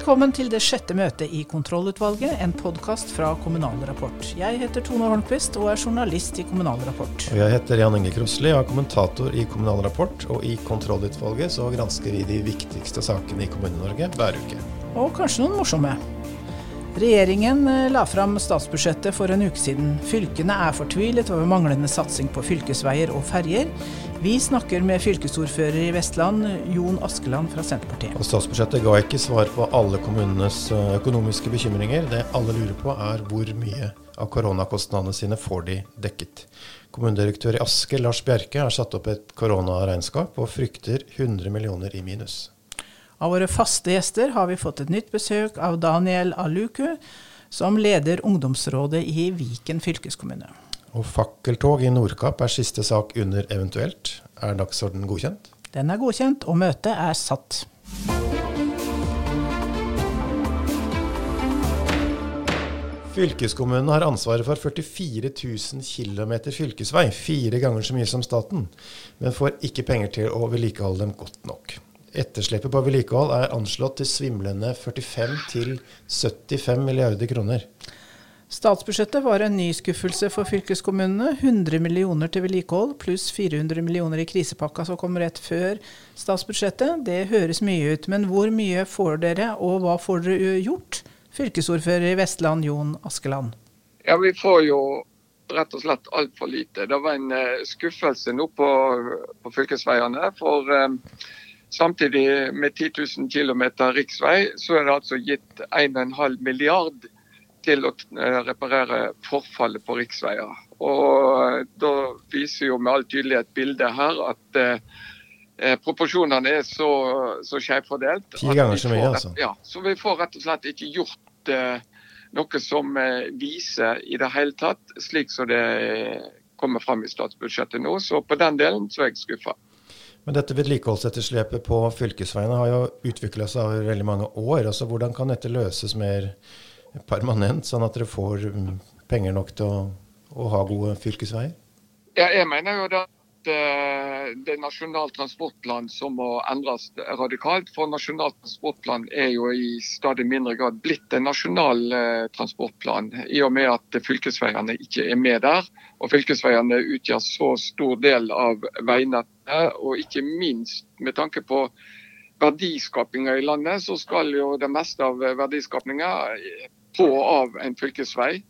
Velkommen til det sjette møtet i Kontrollutvalget, en podkast fra Kommunal Rapport. Jeg heter Tone Holmquist og er journalist i Kommunal Rapport. Og jeg heter Jan Inge Krosli og er kommentator i Kommunal Rapport. Og i Kontrollutvalget så gransker vi de viktigste sakene i Kommune-Norge hver uke. Og kanskje noen morsomme. Regjeringen eh, la fram statsbudsjettet for en uke siden. Fylkene er fortvilet over manglende satsing på fylkesveier og ferjer. Vi snakker med fylkesordfører i Vestland, Jon Askeland fra Senterpartiet. Og Statsbudsjettet ga ikke svar på alle kommunenes eh, økonomiske bekymringer. Det alle lurer på er hvor mye av koronakostnadene sine får de dekket. Kommunedirektør i Asker, Lars Bjerke, har satt opp et koronaregnskap og frykter 100 millioner i minus. Av våre faste gjester har vi fått et nytt besøk av Daniel Aluku, som leder ungdomsrådet i Viken fylkeskommune. Og fakkeltog i Nordkapp er siste sak under eventuelt. Er dagsorden godkjent? Den er godkjent, og møtet er satt. Fylkeskommunen har ansvaret for 44 000 km fylkesvei, fire ganger så mye som staten, men får ikke penger til å vedlikeholde dem godt nok. Etterslepet på vedlikehold er anslått til svimlende 45 75 milliarder kroner. Statsbudsjettet var en ny skuffelse for fylkeskommunene. 100 millioner til vedlikehold pluss 400 millioner i krisepakka som kom rett før statsbudsjettet. Det høres mye ut, men hvor mye får dere, og hva får dere gjort? Fylkesordfører i Vestland, Jon Askeland. Ja, Vi får jo rett og slett altfor lite. Det var en eh, skuffelse nå på, på fylkesveiene. For um, samtidig med 10 000 km riksvei, så er det altså gitt 1,5 milliard til å eh, reparere forfallet på riksveier. Og Da viser jo med all tydelighet bildet her at eh, eh proporsjonene er så, så skjevfordelt. Ti ganger så mye, altså. Ja, så vi får rett og slett ikke gjort eh, noe som eh, viser i det hele tatt, slik som det kommer fram i statsbudsjettet nå. Så på den delen så er jeg skuffa. Men dette vedlikeholdsetterslepet på fylkesveiene har jo utvikla seg over veldig mange år. altså Hvordan kan dette løses mer permanent, sånn at dere får mm, penger nok til å, å ha gode fylkesveier? Ja, jeg mener jo det at det er Nasjonal transportplan som må endres radikalt. For Nasjonal transportplan er jo i stadig mindre grad blitt en nasjonal uh, transportplan, i og med at fylkesveiene ikke er med der. Og fylkesveiene utgjør så stor del av veinettet, og ikke minst med tanke på verdiskapinga i landet, så skal jo det meste av verdiskapinga på og av en fylkesvei.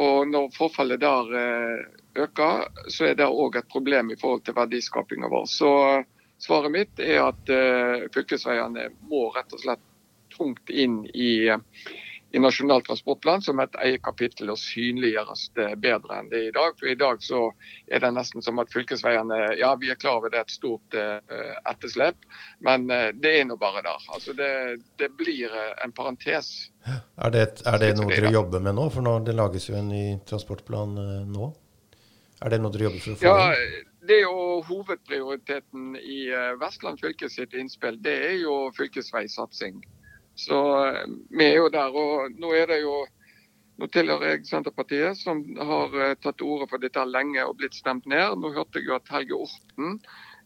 Og når forfallet der eh, øker, så er det òg et problem i forhold til verdiskapinga vår. Så svaret mitt er at eh, fylkesveiene må rett og slett tungt inn i i Nasjonal transportplan som et eget kapittel og synliggjøres det bedre enn det er i dag. For I dag så er det nesten som at fylkesveiene Ja, vi er klar over det er et stort uh, etterslep, men uh, det er nå bare der. Altså det, det blir en parentes. Er det, er det noe dere jobber med nå? For nå, det lages jo en ny transportplan nå. Er det noe dere jobber for å få ja, det er jo hovedprioriteten i Vestland fylke sitt innspill. Det er jo fylkesveisatsing. Så eh, vi er jo der. Og nå er det jo nå tilhører jeg Senterpartiet, som har uh, tatt til orde for dette lenge og blitt stemt ned. Nå hørte jeg jo at Helge Orten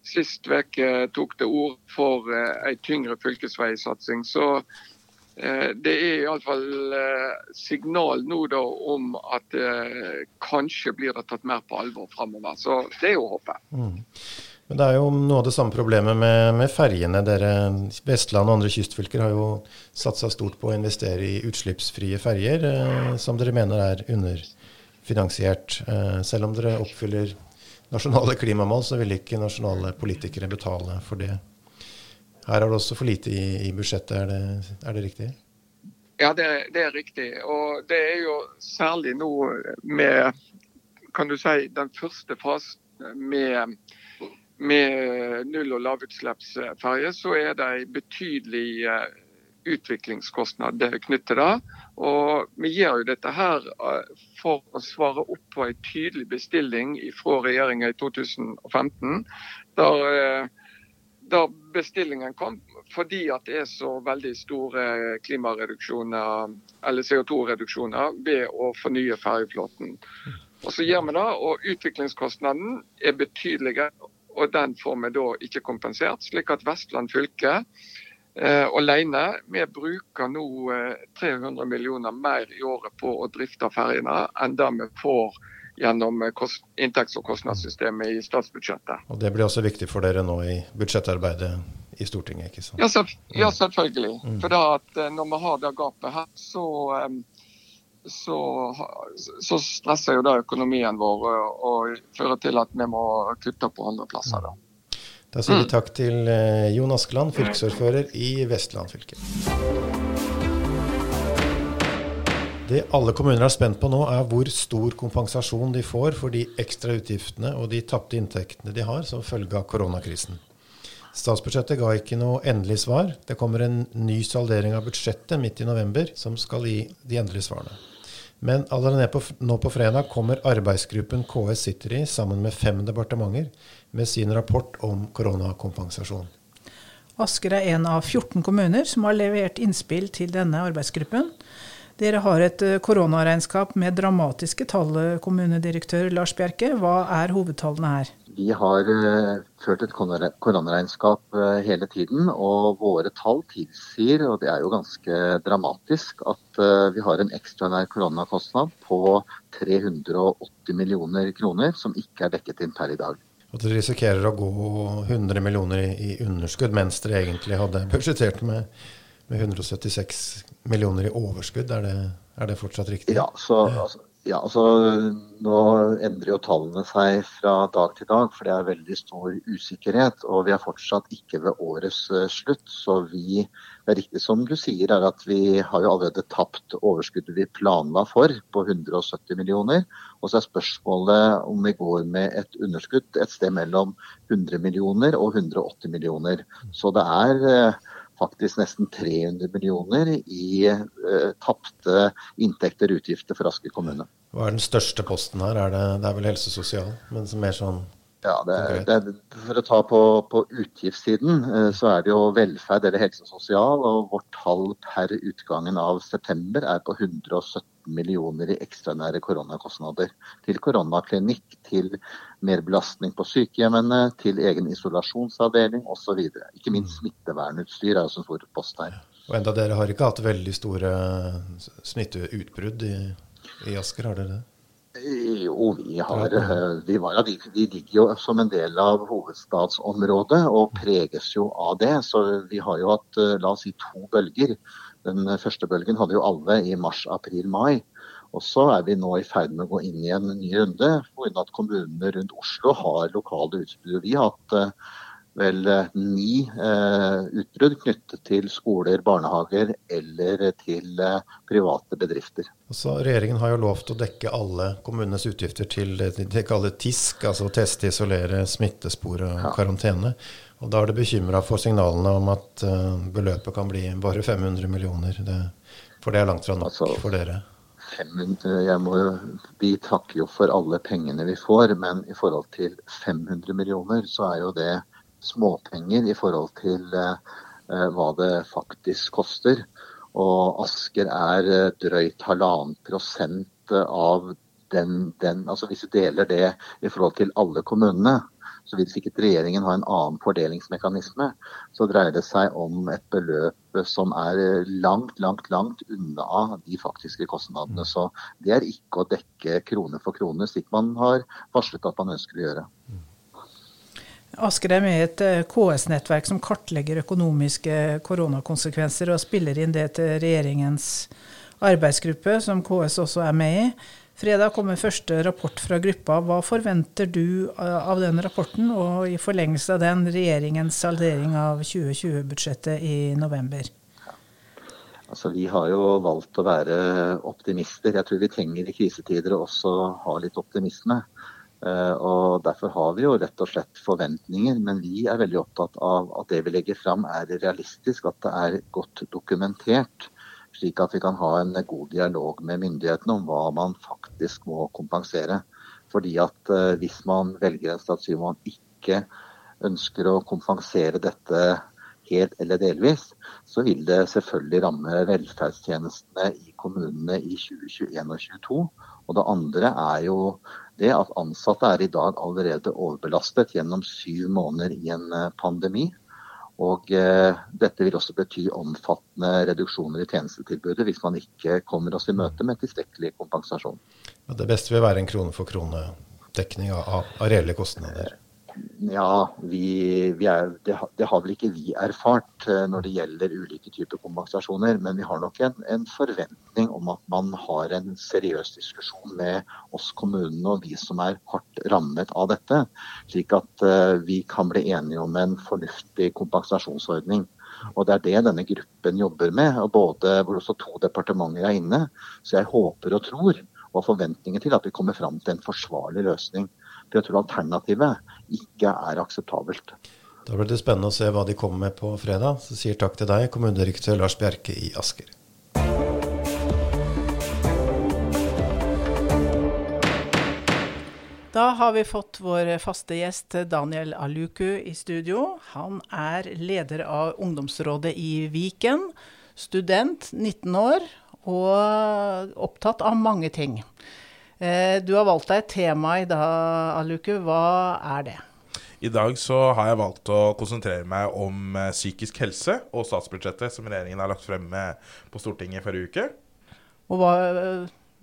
sist uke tok til orde for en tyngre fylkesveisatsing. Så det er iallfall signal nå da om at kanskje blir det tatt mer på alvor framover. Så det er jo håpet. Mm. Men det er jo noe av det samme problemet med, med ferjene. Vestland og andre kystfylker har jo satsa stort på å investere i utslippsfrie ferjer, eh, som dere mener er underfinansiert. Eh, selv om dere oppfyller nasjonale klimamål, så vil ikke nasjonale politikere betale for det. Her er det også for lite i, i budsjettet, er det, er det riktig? Ja, det, det, er riktig. Og det er jo særlig nå med kan du si, den første fasen med med null- og lavutslippsferje, så er det en betydelig eh, utviklingskostnad knyttet til det. Og vi gjør jo dette her eh, for å svare opp på en tydelig bestilling fra regjeringa i 2015. Der, eh, bestillingen kom fordi at det er så veldig store klimareduksjoner, eller CO2-reduksjoner ved å fornye ferjeflåten. Og så gjør vi det, og Utviklingskostnaden er betydelig og den får vi da ikke kompensert. Slik at Vestland fylke eh, alene. Vi bruker nå eh, 300 millioner mer i året på å drifte ferjene enn det vi får gjennom eh, inntekts- og kostnadssystemet i statsbudsjettet. Og Det blir også viktig for dere nå i budsjettarbeidet i Stortinget? ikke sant? Ja, ja selvfølgelig. Mm. For da at eh, når vi har det gapet her, så, så, så stresser jo det økonomien vår og fører til at vi må kutte på andre plasser. da. Da sier vi mm. takk til eh, Jon Askeland, fylkesordfører i Vestland fylke. Det alle kommuner er spent på nå, er hvor stor kompensasjon de får for de ekstra utgiftene og de tapte inntektene de har som følge av koronakrisen. Statsbudsjettet ga ikke noe endelig svar. Det kommer en ny saldering av budsjettet midt i november som skal gi de endelige svarene. Men allerede på, nå på fredag kommer arbeidsgruppen KS sitter i, sammen med fem departementer, med sin rapport om koronakompensasjon. Asker er en av 14 kommuner som har levert innspill til denne arbeidsgruppen. Dere har et eh, koronaregnskap med dramatiske tall, kommunedirektør Lars Bjerke. Hva er hovedtallene her? Vi har uh, ført et koronaregnskap hele tiden, og våre tall tilsier, og det er jo ganske dramatisk, at vi har en ekstraordinær koronakostnad på 380 millioner kroner som ikke er dekket inn per i dag. At dere risikerer å gå 100 millioner i underskudd, mens dere egentlig hadde budsjettert med med 176 millioner i overskudd. Er det, er det fortsatt riktig? Ja, så, altså, ja, altså, Nå endrer jo tallene seg fra dag til dag, for det er veldig stor usikkerhet. Og vi er fortsatt ikke ved årets uh, slutt. Så vi, det er riktig som du sier, er at vi har jo allerede tapt overskuddet vi planla for på 170 millioner. Og så er spørsmålet om vi går med et underskudd et sted mellom 100 millioner og 180 millioner. Så det er uh, faktisk nesten 300 millioner i uh, tapte inntekter og utgifter for Asker kommune. Hva er den største posten her? Er det, det er vel helse sosial, men mer sånn ja, det, det, For å ta på, på utgiftssiden, uh, så er det jo velferd eller helse og sosial. Og vårt tall per utgangen av september er på 117 millioner i ekstraordinære koronakostnader. Til koronaklinikk, til mer belastning på sykehjemmene, til egen isolasjonsavdeling osv. Ikke minst mm. smittevernutstyr er også en stor post her. Og enda dere har ikke hatt veldig store smitteutbrudd i, i Asker, har dere det? Jo, vi har vi, var, de vi ligger jo som en del av hovedstadsområdet og preges jo av det. Så vi har jo hatt la oss si, to bølger. Den første bølgen hadde jo alle i mars, april, mai. Og så er vi nå i ferd med å gå inn i en ny runde, hvor at kommunene rundt Oslo har lokale utbrudd. Vi har hatt eh, vel eh, ni eh, utbrudd knyttet til skoler, barnehager eller til eh, private bedrifter. Så Regjeringen har jo lovt å dekke alle kommunenes utgifter til det de kaller TISK, altså teste, isolere, smittespore og karantene. Og Da er det bekymra for signalene om at beløpet kan bli bare 500 millioner. Det, for det er langt fra nok altså, for dere? 500, må, vi takker jo for alle pengene vi får, men i forhold til 500 millioner, så er jo det småpenger i forhold til uh, hva det faktisk koster. Og Asker er uh, drøyt halvannen prosent av den, den, altså Hvis du deler det i forhold til alle kommunene, så vil sikkert regjeringen ha en annen fordelingsmekanisme. Så dreier det seg om et beløp som er langt, langt, langt unna de faktiske kostnadene. Mm. Så det er ikke å dekke krone for krone, slik man har varslet at man ønsker å gjøre. Asker er med i et eh, KS-nettverk som kartlegger økonomiske koronakonsekvenser, og spiller inn det til regjeringens arbeidsgruppe, som KS også er med i. Fredag kommer første rapport fra gruppa. Hva forventer du eh, av den rapporten, og i forlengelse av den regjeringens saldering av 2020-budsjettet i november? Altså, vi har jo valgt å være optimister. Jeg tror vi trenger i krisetider også ha litt optimisme. Eh, og Derfor har vi jo rett og slett forventninger, men vi er veldig opptatt av at det vi legger fram er realistisk, at det er godt dokumentert slik at vi kan ha en god dialog med myndighetene om hva man faktisk må kompensere. Fordi at eh, Hvis man velger en strategi hvor man ikke ønsker å kompensere dette helt eller delvis, så vil det selvfølgelig ramme velferdstjenestene i kommunene i 2021 og 2022. Og det andre er jo det at ansatte er i dag allerede overbelastet gjennom syv måneder i en eh, pandemi. Og eh, dette vil også bety omfattende reduksjoner i tjenestetilbudet hvis man ikke kommer oss i møte med tilstrekkelig kompensasjon. Det beste vil være en krone for krone-dekning av, av reelle kostnader? Ja, vi, vi er, det, det, har vel ikke vi erfart eh, når det gjelder ulike typer kompensasjoner. Men vi har nok en, en, forventning om at man har en seriøs diskusjon med oss kommunene og vi som er hardt rammet av dette. Slik at uh, vi kan bli enige om en fornuftig kompensasjonsordning. Og Det er det denne gruppen jobber med, og både, hvor også to departementer er inne. Så jeg håper og tror og har forventninger til at vi kommer fram til en forsvarlig løsning. For jeg tror alternativet ikke er akseptabelt. Da blir det spennende å se hva de kommer med på fredag. Så sier takk til deg, kommunedirektør Lars Bjerke i Asker. Da har vi fått vår faste gjest Daniel Aluku i studio. Han er leder av ungdomsrådet i Viken. Student, 19 år, og opptatt av mange ting. Eh, du har valgt deg et tema i dag, Aluku. Hva er det? I dag så har jeg valgt å konsentrere meg om eh, psykisk helse og statsbudsjettet som regjeringen har lagt frem på Stortinget forrige uke. Og hva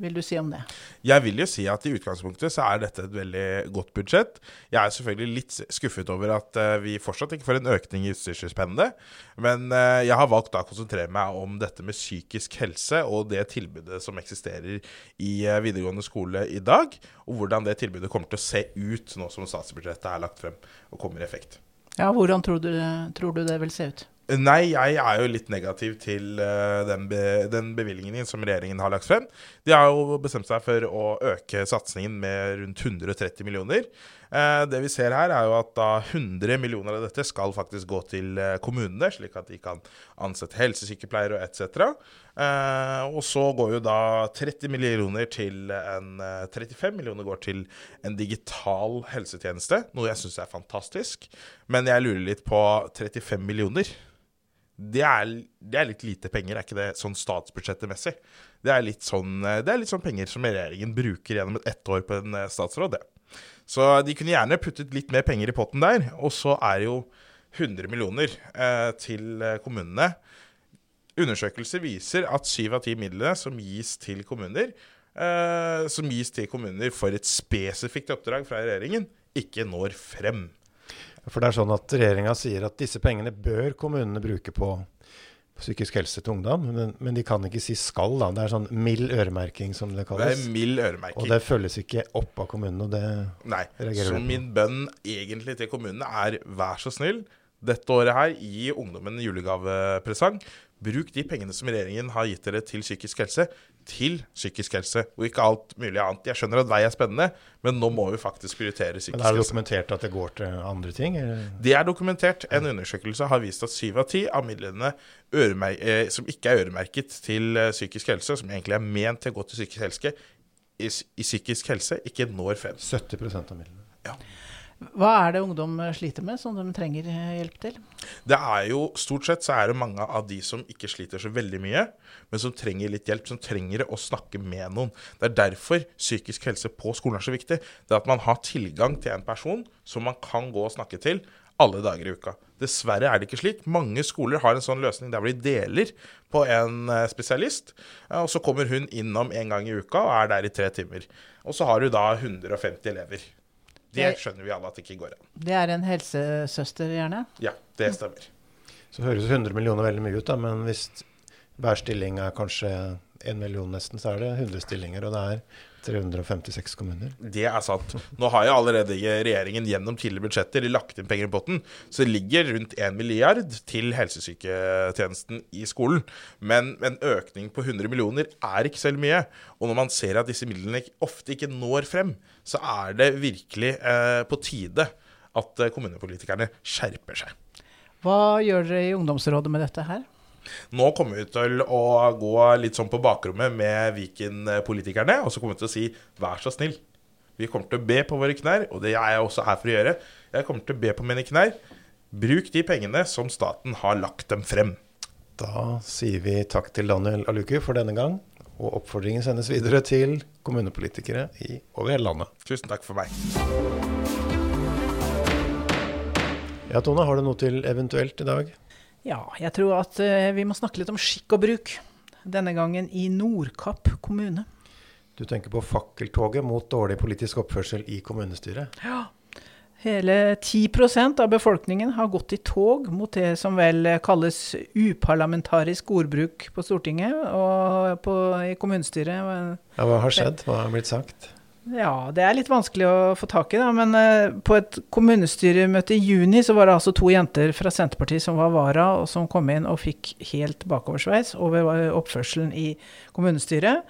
vil du si om det? Jeg vil jo si at i utgangspunktet så er dette et veldig godt budsjett. Jeg er selvfølgelig litt skuffet over at uh, vi fortsatt ikke får en økning i utstyrsstipendet. Men uh, jeg har valgt å konsentrere meg om dette med psykisk helse og det tilbudet som eksisterer i uh, videregående skole i dag. Og hvordan det tilbudet kommer til å se ut nå som statsbudsjettet er lagt frem og kommer i effekt. Ja, Hvordan tror du, tror du det vil se ut? Nei, jeg er jo litt negativ til uh, den, be den, bevilgningen som regjeringen har lagt frem. De har jo bestemt seg for å øke satsingen med rundt 130 millioner. Uh, det vi ser her, er jo at da 100 millioner av dette skal faktisk gå til uh, kommunene, slik at de kan ansette helsesykepleiere og etc. og så går jo da 30 millioner til en 35 millioner går til en digital helsetjeneste, noe jeg syns er fantastisk. Men jeg lurer litt på 35 millioner det er, det er, litt lite penger, er ikke det sånn statsbudsjettemessig? Det sånn, det er litt sånn penger som regjeringen bruker gjennom et ett år på en eh, statsråd, det. Så de kunne gjerne puttet litt mer penger i potten der. Og så er det jo 100 millioner eh, til eh, kommunene. Undersøkelser viser at syv av ti midlene som gis til kommuner, eh, som gis til kommuner for et spesifikt oppdrag fra regjeringen, ikke når frem. For det er sånn at regjeringa sier at disse pengene bør kommunene bruke på, psykisk helse til ungdom, men, men, de kan ikke si skal, da. Det er sånn mild øremerking, som det kalles. Det er mild øremerking. Og det følges ikke opp av kommunene, og det Nei. Så min bønn egentlig til kommunene er vær så snill, dette året her, gi ungdommen julegavepresang. Bruk de pengene som regjeringen har gitt dere til psykisk helse, til psykisk helse, og ikke alt mulig annet. Jeg skjønner at vei er spennende, men nå må vi faktisk prioritere psykisk helse. Men Er det dokumentert at det går til andre ting? Eller? Det er dokumentert. En undersøkelse har vist at syv av ti av midlene eh, som ikke er øremerket til eh, psykisk helse, som egentlig er ment til å gå til psykisk helse, i, i psykisk helse ikke når frem. 70 av midlene. Ja. Hva er det ungdom sliter med, som de trenger hjelp til? Det er jo, Stort sett så er det mange av de som ikke sliter så veldig mye, men som trenger litt hjelp, som trenger å snakke med noen. Det er derfor psykisk helse på skolen er så viktig. Det er at man har tilgang til en person som man kan gå og snakke til alle dager i uka. Dessverre er det ikke slik. Mange skoler har en sånn løsning der de deler på en eh, spesialist. Og så kommer hun innom en gang i uka og er der i tre timer. Og så har du da 150 elever. Det skjønner vi alle at det ikke går an. Det er en helsesøster, gjerne? Ja, det stemmer. Så høres 100 millioner veldig mye ut, da, men hvis hver stilling er kanskje en million nesten, så er det 100 stillinger. Og det er 356 kommuner. Det er sant. Nå har jo allerede regjeringen gjennom tidligere budsjetter lagt inn penger i potten. Så det ligger rundt 1 milliard til helsesyketjenesten i skolen. Men en økning på 100 millioner er ikke selv mye. Og når man ser at disse midlene ofte ikke når frem, så er det virkelig eh, på tide at eh, kommunepolitikerne skjerper seg. Hva gjør dere i ungdomsrådet med dette her? Nå kommer vi til å gå litt sånn på bakrommet med Viken-politikerne, og så kommer vi til å si vær så snill. Vi kommer til å be på våre knær, og det er jeg også her for å gjøre. Jeg kommer til å be på mine knær. Bruk de pengene som staten har lagt dem frem. Da sier vi takk til Daniel Aluku for denne gang, og oppfordringen sendes videre til kommunepolitikere i, over hele landet. Tusen takk for meg. Ja, Tone, har du noe til eventuelt i dag? Ja, jeg tror at eh, vi må snakke litt om skikk og bruk. Denne gangen i Nordkapp kommune. Du tenker på fakkeltoget mot dårlig politisk oppførsel i kommunestyret? Ja. Hele 10% av befolkningen har gått i tog mot det som vel kalles uparlamentarisk ordbruk på Stortinget og på, i kommunestyret. Ja, Hva har skjedd? Hva har blitt sagt? Ja, det er litt vanskelig å få tak i, da. Men uh, på et kommunestyremøte i juni så var det altså to jenter fra Senterpartiet som var vara, og som kom inn og fikk helt bakoversveis over oppførselen i kommunestyret.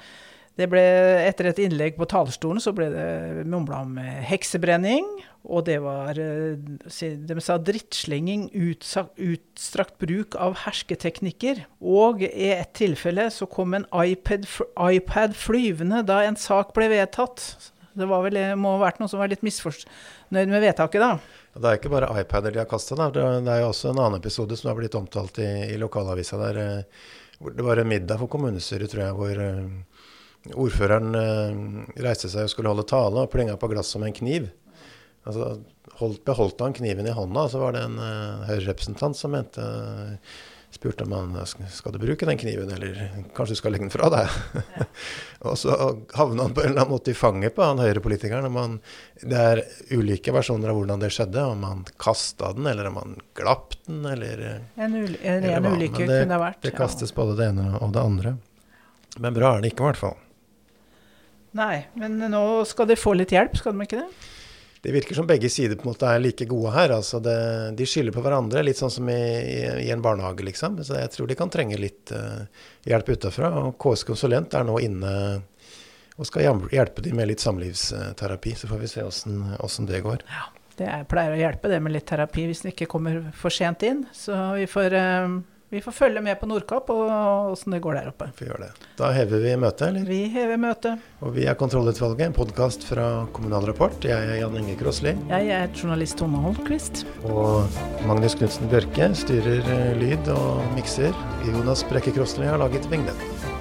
Det ble, etter et innlegg på talerstolen så ble det mumla om heksebrenning. Og det var eh, De sa drittslenging, utstrakt bruk av hersketeknikker. Og i et tilfelle så kom en iPad, iPad flyvende da en sak ble vedtatt. Det vel, må ha vært noen som var litt misfornøyd med vedtaket, da. Det er ikke bare iPader de har kasta. Det er jo også en annen episode som har blitt omtalt i, i lokalavisa der. Eh, det var en middag for kommunestyret, tror jeg, hvor eh, ordføreren reiste seg og skulle holde tale og plinga på glasset med en kniv. Altså, holdt, beholdt han kniven i hånda, så var det en uh, Høyre-representant som mente spurte om han skal du bruke den kniven, eller kanskje du skal legge den fra deg. Ja. og så havna han på en eller annen måte i fanget på han Høyre-politikeren. Det er ulike versjoner av hvordan det skjedde. Om han kasta den, eller om han glapp den, eller En, ul en ren ulykke kunne det vært. Det kastes ja. både det ene og det andre. Men bra er det ikke, i hvert fall. Nei, men nå skal de få litt hjelp, skal de ikke det? Det virker som begge sider på en måte er like gode her. altså det, De skylder på hverandre, litt sånn som i, i, en barnehage, liksom. Så jeg tror de kan trenge litt uh, hjelp utafra. Og KS Konsulent er nå inne og skal hjelpe dem med litt samlivsterapi. Så får vi se åssen det går. Ja, det pleier å hjelpe det med litt terapi hvis en ikke kommer for sent inn. Så vi får uh, vi får følge med på Nordkapp og åssen det går der oppe. Vi gjør det. Da hever vi møtet, eller? Vi hever møtet. Og vi er Kontrollutvalget, en podkast fra Kommunal Rapport. Jeg er Jan Inge Krosli. Jeg er journalist Tone Holmquist. Og Magnus Knutsen Bjørke styrer eh, lyd og mikser. Jonas Brekke Krosli har laget vignetten.